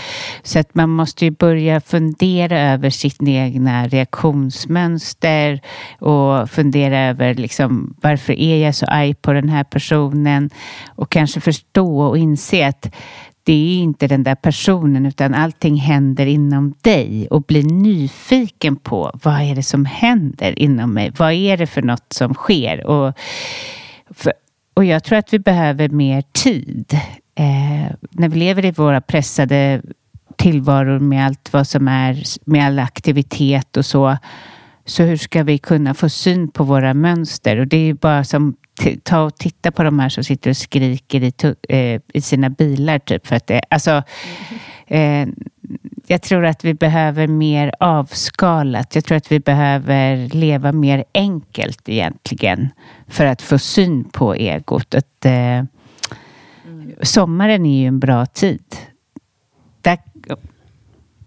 Så att man måste ju börja fundera över sitt egna reaktionsmönster och fundera över liksom, varför är jag så arg på den här personen? Och kanske förstå och inse att det är inte den där personen utan allting händer inom dig och bli nyfiken på vad är det som händer inom mig? Vad är det för något som sker? Och, för, och jag tror att vi behöver mer tid. Eh, när vi lever i våra pressade tillvaror med allt vad som är, med all aktivitet och så. Så hur ska vi kunna få syn på våra mönster? Och det är ju bara som ta och titta på de här som sitter och skriker i, eh, i sina bilar. Typ, för att det, alltså, eh, jag tror att vi behöver mer avskalat. Jag tror att vi behöver leva mer enkelt egentligen för att få syn på egot. Att, eh, mm. Sommaren är ju en bra tid. Där,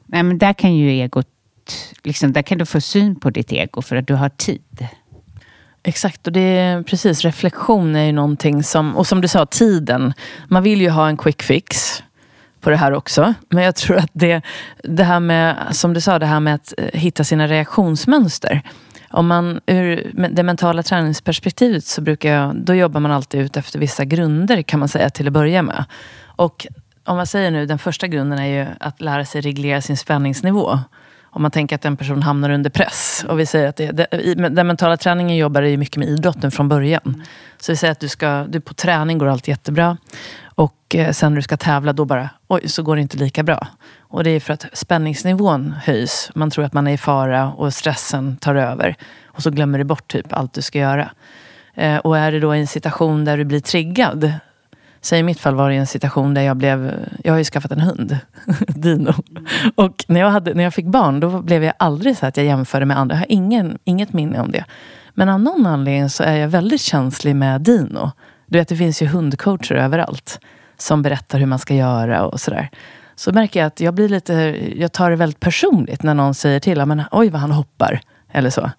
nej, men där kan ju egot, liksom, där kan du få syn på ditt ego för att du har tid. Exakt, och det är precis reflektion är ju någonting som, och som du sa, tiden. Man vill ju ha en quick fix på det här också. Men jag tror att det, det här med, som du sa, det här med att eh, hitta sina reaktionsmönster. Om man ur det mentala träningsperspektivet så brukar jag, då jobbar man alltid ut efter vissa grunder kan man säga till att börja med. Och om man säger nu, den första grunden är ju att lära sig reglera sin spänningsnivå om man tänker att en person hamnar under press. Och vi säger att det, det, den mentala träningen jobbar ju mycket med idrotten från början. Mm. Så vi säger att du, ska, du på träning går allt jättebra. Och eh, sen när du ska tävla, då bara, oj, så går det inte lika bra. Och det är för att spänningsnivån höjs. Man tror att man är i fara och stressen tar över. Och så glömmer du bort typ allt du ska göra. Eh, och är det då en situation där du blir triggad Säg i mitt fall var det en situation där jag blev, jag har ju skaffat en hund, Dino. Och när jag, hade, när jag fick barn då blev jag aldrig så att jag jämförde med andra. Jag har ingen, inget minne om det. Men av någon anledning så är jag väldigt känslig med Dino. Du vet, det finns ju hundcoacher överallt. Som berättar hur man ska göra och sådär. Så märker jag att jag blir lite, jag tar det väldigt personligt när någon säger till. Men, Oj vad han hoppar. Eller så.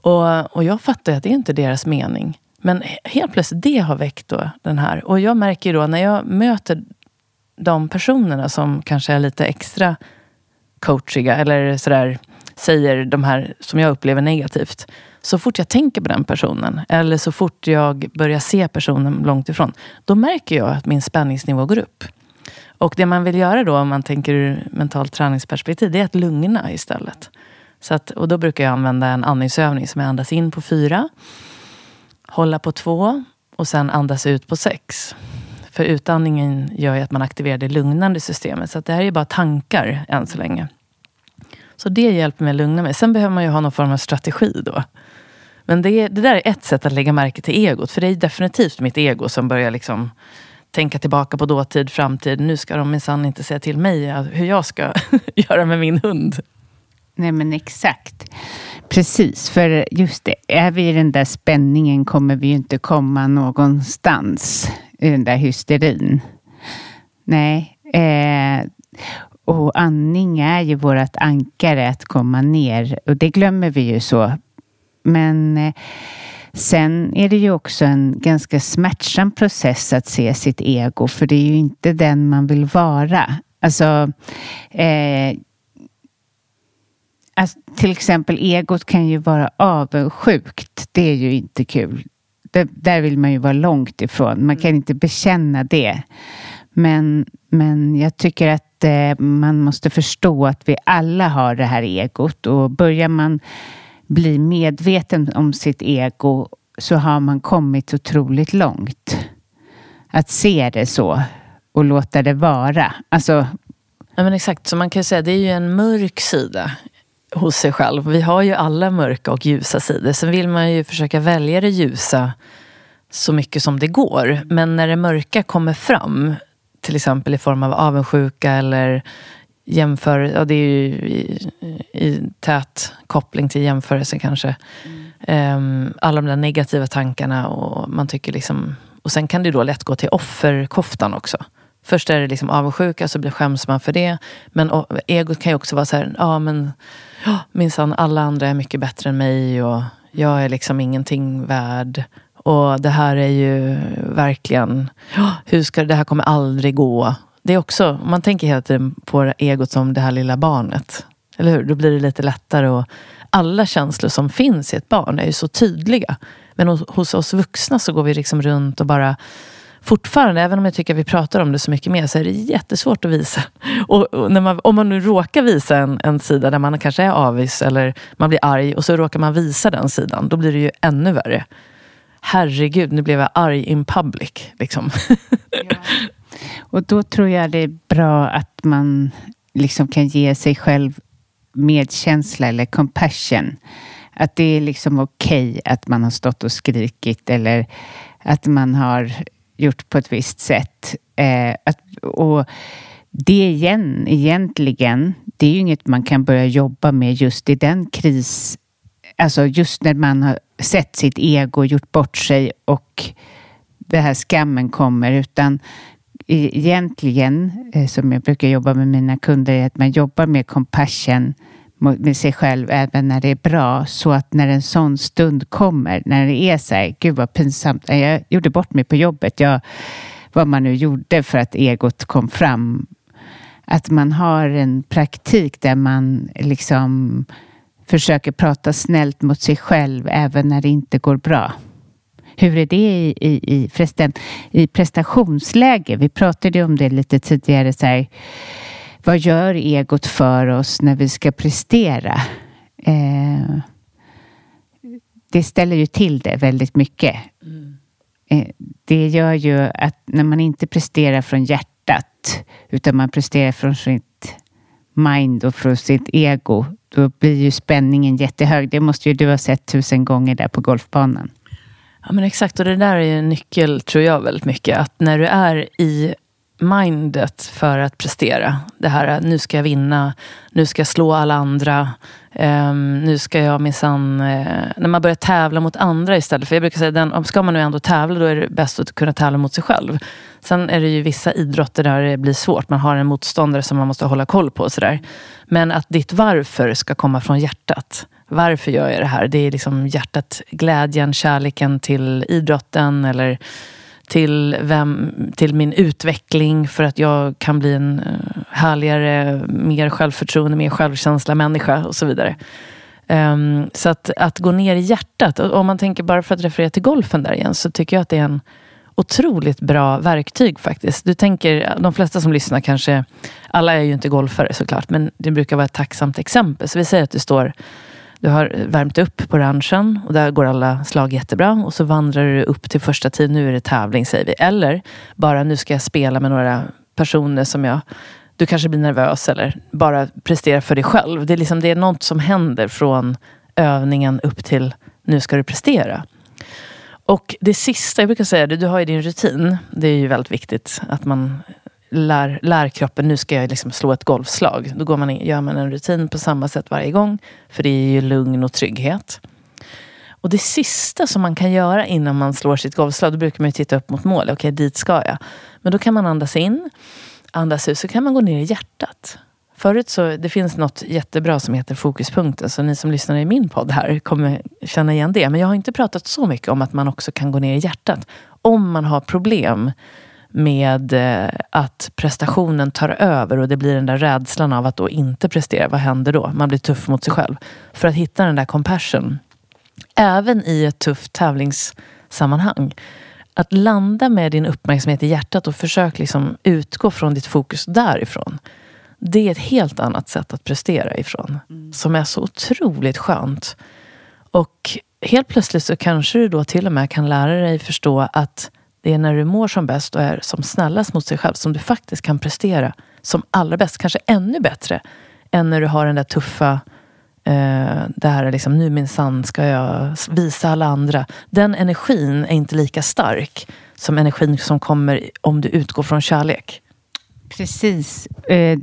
Och, och jag fattar att det är inte deras mening. Men helt plötsligt, det har väckt då den här. Och jag märker då när jag möter de personerna som kanske är lite extra coachiga eller sådär säger de här som jag upplever negativt. Så fort jag tänker på den personen eller så fort jag börjar se personen långt ifrån. Då märker jag att min spänningsnivå går upp. Och det man vill göra då om man tänker ur mentalt träningsperspektiv det är att lugna istället. Så att, och då brukar jag använda en andningsövning som jag andas in på fyra hålla på två och sen andas ut på sex. För utandningen gör ju att man aktiverar det lugnande systemet. Så det här är bara tankar än så länge. Så det hjälper mig att lugna mig. Sen behöver man ju ha någon form av strategi då. Men det, det där är ett sätt att lägga märke till egot. För det är definitivt mitt ego som börjar liksom tänka tillbaka på dåtid, framtid. Nu ska de minsann inte säga till mig hur jag ska göra med min hund. Nej men exakt. Precis, för just det, är vi i den där spänningen kommer vi ju inte komma någonstans i den där hysterin. Nej, eh, och andning är ju vårt ankare att komma ner och det glömmer vi ju så. Men eh, sen är det ju också en ganska smärtsam process att se sitt ego, för det är ju inte den man vill vara. Alltså, eh, Alltså, till exempel egot kan ju vara avundsjukt. Det är ju inte kul. Det, där vill man ju vara långt ifrån. Man kan mm. inte bekänna det. Men, men jag tycker att eh, man måste förstå att vi alla har det här egot och börjar man bli medveten om sitt ego så har man kommit otroligt långt. Att se det så och låta det vara. Alltså, Ja, men exakt, så man kan säga att det är ju en mörk sida hos sig själv. Vi har ju alla mörka och ljusa sidor. Sen vill man ju försöka välja det ljusa så mycket som det går. Men när det mörka kommer fram, till exempel i form av avundsjuka eller jämför, ja det är ju i, i tät koppling till jämförelse kanske. Mm. Um, alla de där negativa tankarna och man tycker liksom, och sen kan det då lätt gå till offerkoftan också. Först är det liksom avundsjuka, så blir skäms man för det. Men och, egot kan ju också vara så här, ja men oh, minsann alla andra är mycket bättre än mig och jag är liksom ingenting värd. Och det här är ju verkligen, oh, hur ska det här kommer aldrig gå. Det är också, man tänker hela tiden på egot som det här lilla barnet. Eller hur? Då blir det lite lättare. Och alla känslor som finns i ett barn är ju så tydliga. Men hos, hos oss vuxna så går vi liksom runt och bara fortfarande, även om jag tycker att vi pratar om det så mycket mer, så är det jättesvårt att visa. Och, och när man, om man nu råkar visa en, en sida där man kanske är avis eller man blir arg och så råkar man visa den sidan, då blir det ju ännu värre. Herregud, nu blev jag arg in public. Liksom. Ja. Och då tror jag det är bra att man liksom kan ge sig själv medkänsla eller compassion. Att det är liksom okej okay att man har stått och skrikit eller att man har gjort på ett visst sätt. Eh, att, och det igen, egentligen, det är ju inget man kan börja jobba med just i den kris, alltså just när man har sett sitt ego, gjort bort sig och den här skammen kommer, utan egentligen, eh, som jag brukar jobba med mina kunder, är att man jobbar med compassion med sig själv även när det är bra. Så att när en sån stund kommer, när det är så här, gud vad pinsamt, jag gjorde bort mig på jobbet, jag, vad man nu gjorde för att egot kom fram. Att man har en praktik där man liksom försöker prata snällt mot sig själv även när det inte går bra. Hur är det i, i, i, förresten, i prestationsläge? Vi pratade om det lite tidigare. Så här, vad gör egot för oss när vi ska prestera? Eh, det ställer ju till det väldigt mycket. Mm. Eh, det gör ju att när man inte presterar från hjärtat utan man presterar från sitt mind och från sitt ego, då blir ju spänningen jättehög. Det måste ju du ha sett tusen gånger där på golfbanan. Ja men exakt, och det där är en nyckel tror jag väldigt mycket. Att när du är i mindet för att prestera. Det här, nu ska jag vinna, nu ska jag slå alla andra. Um, nu ska jag minsann... Uh, när man börjar tävla mot andra istället. För jag brukar säga, den, ska man nu ändå tävla, då är det bäst att kunna tävla mot sig själv. Sen är det ju vissa idrotter där det blir svårt. Man har en motståndare som man måste hålla koll på. Och sådär. Men att ditt varför ska komma från hjärtat. Varför gör jag det här? Det är liksom hjärtat, glädjen, kärleken till idrotten. Eller till, vem, till min utveckling för att jag kan bli en eh, härligare, mer självförtroende, mer självkänsla människa och så vidare. Um, så att, att gå ner i hjärtat, om man tänker bara för att referera till golfen där igen, så tycker jag att det är en otroligt bra verktyg faktiskt. Du tänker, de flesta som lyssnar kanske, alla är ju inte golfare såklart, men det brukar vara ett tacksamt exempel. Så vi säger att du står du har värmt upp på ranchen och där går alla slag jättebra. Och så vandrar du upp till första tid. Nu är det tävling säger vi. Eller bara nu ska jag spela med några personer som jag du kanske blir nervös eller bara presterar för dig själv. Det är, liksom, det är något som händer från övningen upp till nu ska du prestera. Och det sista, jag brukar säga det, du har ju din rutin. Det är ju väldigt viktigt att man lär, lär kroppen, nu ska jag liksom slå ett golfslag. Då går man in, gör man en rutin på samma sätt varje gång. För det är ju lugn och trygghet. Och det sista som man kan göra innan man slår sitt golfslag, då brukar man ju titta upp mot mål. Okej, okay, dit ska jag. Men då kan man andas in, andas ut, så kan man gå ner i hjärtat. Förut så, det finns något jättebra som heter fokuspunkten. Så ni som lyssnar i min podd här kommer känna igen det. Men jag har inte pratat så mycket om att man också kan gå ner i hjärtat. Om man har problem med eh, att prestationen tar över och det blir den där rädslan av att då inte prestera. Vad händer då? Man blir tuff mot sig själv. För att hitta den där compassion. Även i ett tufft tävlingssammanhang. Att landa med din uppmärksamhet i hjärtat och försök liksom utgå från ditt fokus därifrån. Det är ett helt annat sätt att prestera ifrån. Mm. Som är så otroligt skönt. Och helt plötsligt så kanske du då till och med kan lära dig förstå att det är när du mår som bäst och är som snällast mot sig själv som du faktiskt kan prestera som allra bäst. Kanske ännu bättre än när du har den där tuffa eh, det här är liksom, nu minsann ska jag visa alla andra. Den energin är inte lika stark som energin som kommer om du utgår från kärlek. Precis. Eh,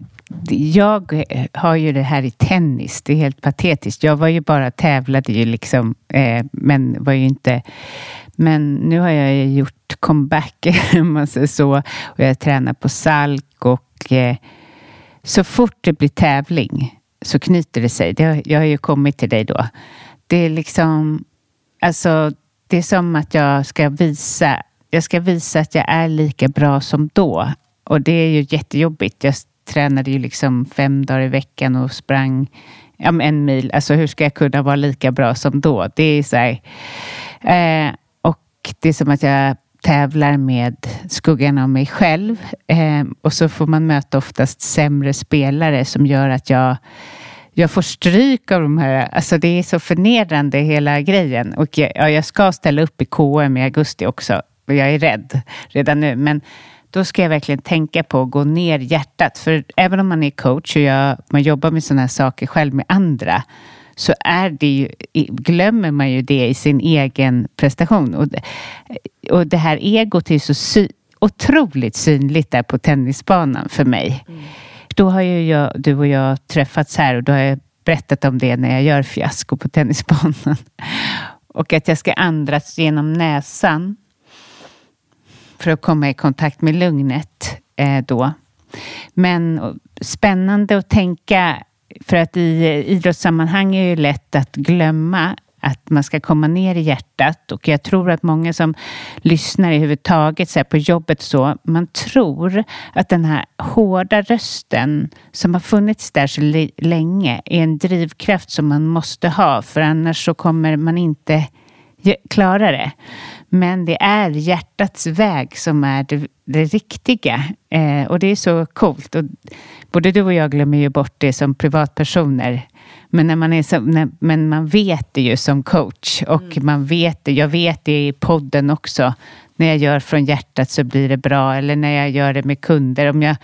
jag eh, har ju det här i tennis. Det är helt patetiskt. Jag var ju bara tävlade ju liksom, eh, men var ju inte men nu har jag gjort comeback, om man säger så. Och jag tränar på Salk och eh, så fort det blir tävling så knyter det sig. Det, jag har ju kommit till dig då. Det är liksom, alltså, det är som att jag ska visa, jag ska visa att jag är lika bra som då. Och det är ju jättejobbigt. Jag tränade ju liksom fem dagar i veckan och sprang ja, en mil. Alltså hur ska jag kunna vara lika bra som då? Det är så här, eh, och det är som att jag tävlar med skuggan av mig själv. Eh, och så får man möta oftast sämre spelare som gör att jag jag får stryk av de här, alltså det är så förnedrande hela grejen. Och jag, ja, jag ska ställa upp i KM i augusti också. Och jag är rädd redan nu. Men då ska jag verkligen tänka på att gå ner hjärtat. För även om man är coach och jag, man jobbar med sådana här saker själv med andra så är det ju, glömmer man ju det i sin egen prestation. Och, och det här egot är så sy, otroligt synligt där på tennisbanan för mig. Mm. Då har ju jag, du och jag träffats här och då har jag berättat om det när jag gör fiasko på tennisbanan. Och att jag ska andras genom näsan för att komma i kontakt med lugnet eh, då. Men spännande att tänka, för att i eh, idrottssammanhang är det lätt att glömma att man ska komma ner i hjärtat och jag tror att många som lyssnar i huvudtaget så på jobbet så, man tror att den här hårda rösten som har funnits där så länge är en drivkraft som man måste ha för annars så kommer man inte klara det. Men det är hjärtats väg som är det, det riktiga. Eh, och det är så coolt. Och både du och jag glömmer ju bort det som privatpersoner. Men, när man, är så, när, men man vet det ju som coach. Och mm. man vet det. Jag vet det i podden också. När jag gör från hjärtat så blir det bra. Eller när jag gör det med kunder. Om jag,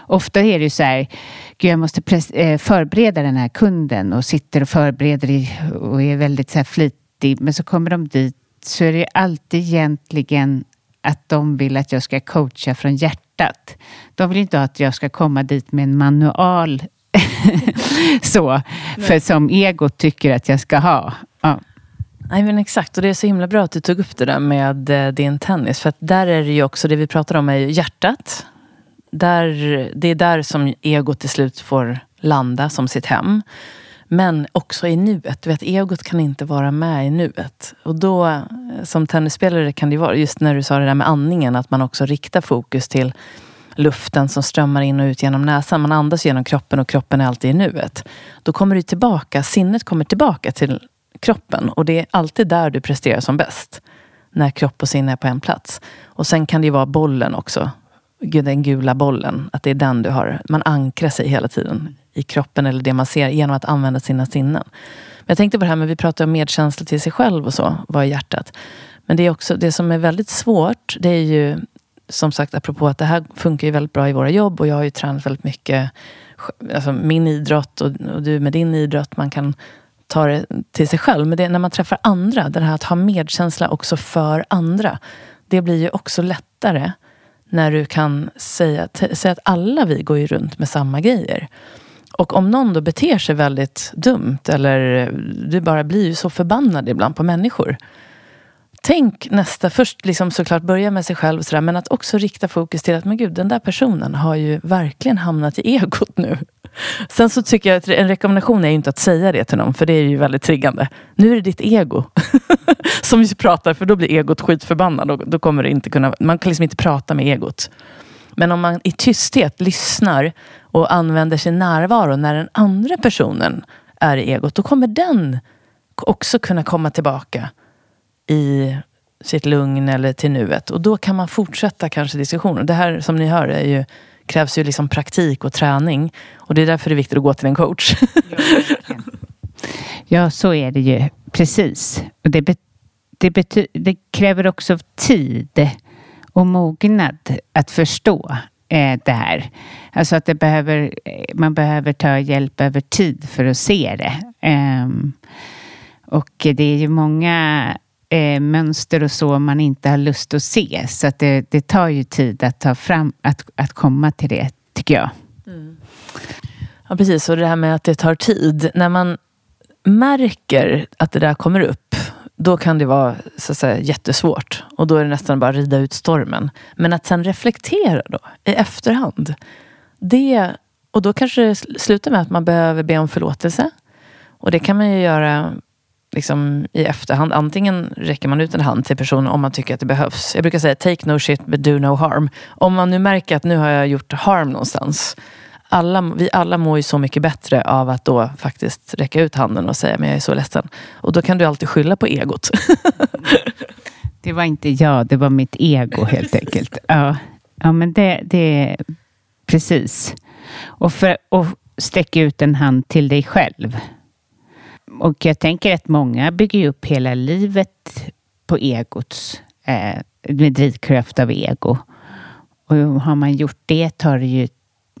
ofta är det ju så här, Gud, jag måste eh, förbereda den här kunden och sitter och förbereder och är väldigt så här flitig. Men så kommer de dit så är det alltid egentligen att de vill att jag ska coacha från hjärtat. De vill inte att jag ska komma dit med en manual så, för som ego tycker att jag ska ha. Ja. Nej men exakt, och det är så himla bra att du tog upp det där med eh, din tennis. För att där är det ju också, det vi pratar om är ju hjärtat. Där, det är där som ego till slut får landa som sitt hem. Men också i nuet. Du vet, egot kan inte vara med i nuet. Och då, som tennisspelare kan det vara, just när du sa det där med andningen, att man också riktar fokus till luften som strömmar in och ut genom näsan. Man andas genom kroppen och kroppen är alltid i nuet. Då kommer du tillbaka, sinnet kommer tillbaka till kroppen. Och det är alltid där du presterar som bäst. När kropp och sinne är på en plats. Och sen kan det ju vara bollen också. Den gula bollen. Att det är den du har. Man ankrar sig hela tiden i kroppen eller det man ser genom att använda sina sinnen. Men jag tänkte på det här med, vi pratar om medkänsla till sig själv och så, vad är hjärtat? Men det är också, det som är väldigt svårt, det är ju som sagt apropå att det här funkar ju väldigt bra i våra jobb och jag har ju tränat väldigt mycket, alltså min idrott och, och du med din idrott, man kan ta det till sig själv. Men det när man träffar andra, det här att ha medkänsla också för andra. Det blir ju också lättare när du kan säga, säga att alla vi går ju runt med samma grejer. Och om någon då beter sig väldigt dumt eller du bara blir ju så förbannad ibland på människor. Tänk nästa, först liksom såklart börja med sig själv sådär, men att också rikta fokus till att men gud, den där personen har ju verkligen hamnat i egot nu. Sen så tycker jag att en rekommendation är ju inte att säga det till någon, för det är ju väldigt triggande. Nu är det ditt ego som pratar, för då blir egot skitförbannad. Och då kommer det inte kunna, man kan liksom inte prata med egot. Men om man i tysthet lyssnar och använder sin närvaro när den andra personen är i egot, då kommer den också kunna komma tillbaka i sitt lugn eller till nuet. Och då kan man fortsätta kanske diskussionen. Det här som ni hör är ju, krävs ju liksom praktik och träning. Och det är därför det är viktigt att gå till en coach. ja, så är det ju. Precis. Och det, det, det kräver också tid och mognad att förstå eh, det här. Alltså att det behöver, eh, man behöver ta hjälp över tid för att se det. Ehm, och det är ju många eh, mönster och så man inte har lust att se. Så att det, det tar ju tid att ta fram, att, att komma till det, tycker jag. Mm. Ja, precis. Och det här med att det tar tid. När man märker att det där kommer upp då kan det vara så att säga, jättesvårt. Och då är det nästan bara att rida ut stormen. Men att sen reflektera då, i efterhand. Det, och då kanske det slutar med att man behöver be om förlåtelse. Och det kan man ju göra liksom, i efterhand. Antingen räcker man ut en hand till personen om man tycker att det behövs. Jag brukar säga take no shit but do no harm. Om man nu märker att nu har jag gjort harm någonstans. Alla, vi alla mår ju så mycket bättre av att då faktiskt räcka ut handen och säga men jag är så ledsen. Och då kan du alltid skylla på egot. det var inte jag, det var mitt ego helt enkelt. Ja, ja men det, det precis. Och, för, och sträcka ut en hand till dig själv. Och jag tänker att många bygger upp hela livet på egots, eh, med drivkraft av ego. Och har man gjort det tar det ju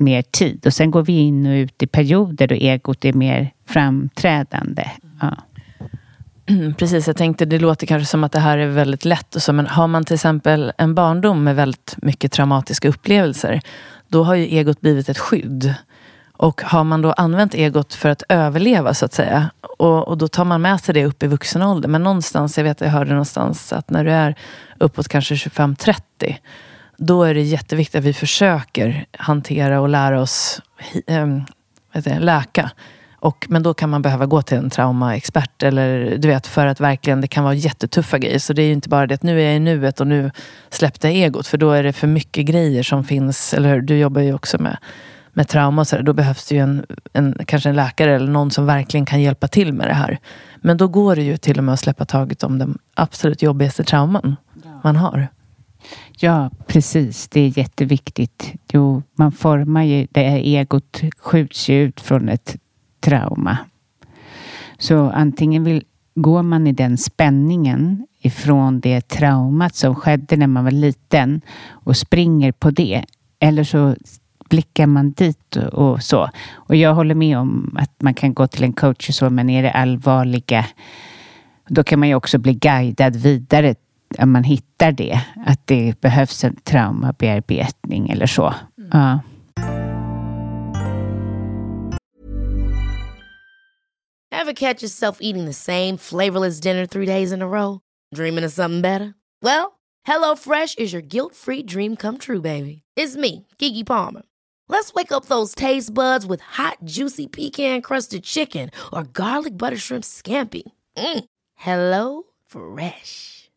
mer tid. Och sen går vi in och ut i perioder då egot är mer framträdande. Ja. Mm, precis, jag tänkte det låter kanske som att det här är väldigt lätt. Och så, men har man till exempel en barndom med väldigt mycket traumatiska upplevelser, då har ju egot blivit ett skydd. Och har man då använt egot för att överleva så att säga, och, och då tar man med sig det upp i vuxen ålder. Men någonstans, jag vet jag hörde någonstans att när du är uppåt kanske 25-30, då är det jätteviktigt att vi försöker hantera och lära oss jag, läka. Och, men då kan man behöva gå till en traumaexpert. Eller, du vet, för att verkligen, det kan vara jättetuffa grejer. Så det är ju inte bara det att nu är jag i nuet och nu släppte jag egot. För då är det för mycket grejer som finns. Eller Du jobbar ju också med, med trauma. Så då behövs det ju en, en, kanske en läkare eller någon som verkligen kan hjälpa till med det här. Men då går det ju till och med att släppa taget om den absolut jobbigaste trauman man har. Ja, precis. Det är jätteviktigt. Jo, man formar ju, det här egot skjuts ju ut från ett trauma. Så antingen vill, går man i den spänningen ifrån det traumat som skedde när man var liten och springer på det. Eller så blickar man dit och så. Och jag håller med om att man kan gå till en coach och så, men är det allvarliga då kan man ju också bli guidad vidare man hittar det. Att det behövs en traumabearbetning eller så. Mm. Ja. Have catch yourself eating the same flavorless dinner three days in a row? Dreaming of something better? Well, hello fresh is your guilt free dream come true baby. It's me, Gigi Palmer. Let's wake up those taste buds with hot juicy pecan crusted chicken or garlic butter shrimp scampi. Mm. Hello fresh.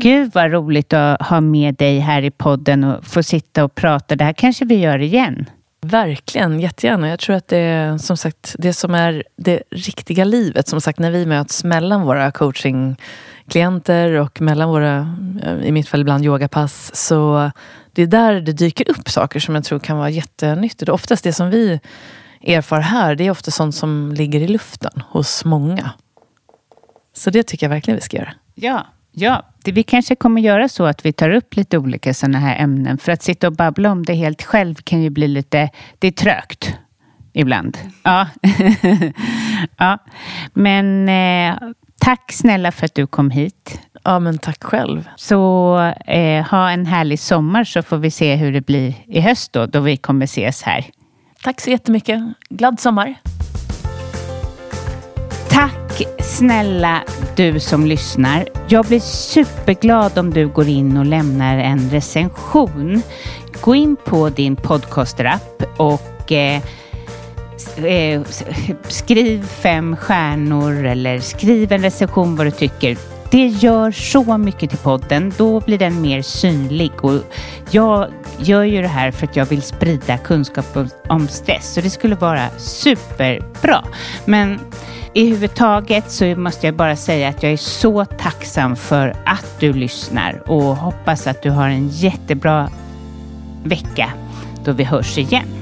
Gud vad roligt att ha med dig här i podden och få sitta och prata. Det här kanske vi gör igen. Verkligen, jättegärna. Jag tror att det är som sagt det som är det riktiga livet. Som sagt, när vi möts mellan våra coachingklienter och mellan våra, i mitt fall ibland yogapass, så det är där det dyker upp saker som jag tror kan vara jättenyttigt. Och oftast det som vi erfar här, det är ofta sånt som ligger i luften hos många. Så det tycker jag verkligen vi ska göra. Ja, Ja, det, vi kanske kommer göra så att vi tar upp lite olika sådana här ämnen. För att sitta och babbla om det helt själv kan ju bli lite, det är trögt ibland. Ja, ja. men eh, tack snälla för att du kom hit. Ja, men tack själv. Så eh, ha en härlig sommar så får vi se hur det blir i höst då, då vi kommer ses här. Tack så jättemycket. Glad sommar. Tack snälla du som lyssnar. Jag blir superglad om du går in och lämnar en recension. Gå in på din podcasterapp och eh, eh skriv fem stjärnor eller skriv en recension vad du tycker. Det gör så mycket till podden. Då blir den mer synlig. Och jag gör ju det här för att jag vill sprida kunskap om stress. Så det skulle vara superbra. Men i huvudtaget så måste jag bara säga att jag är så tacksam för att du lyssnar och hoppas att du har en jättebra vecka då vi hörs igen.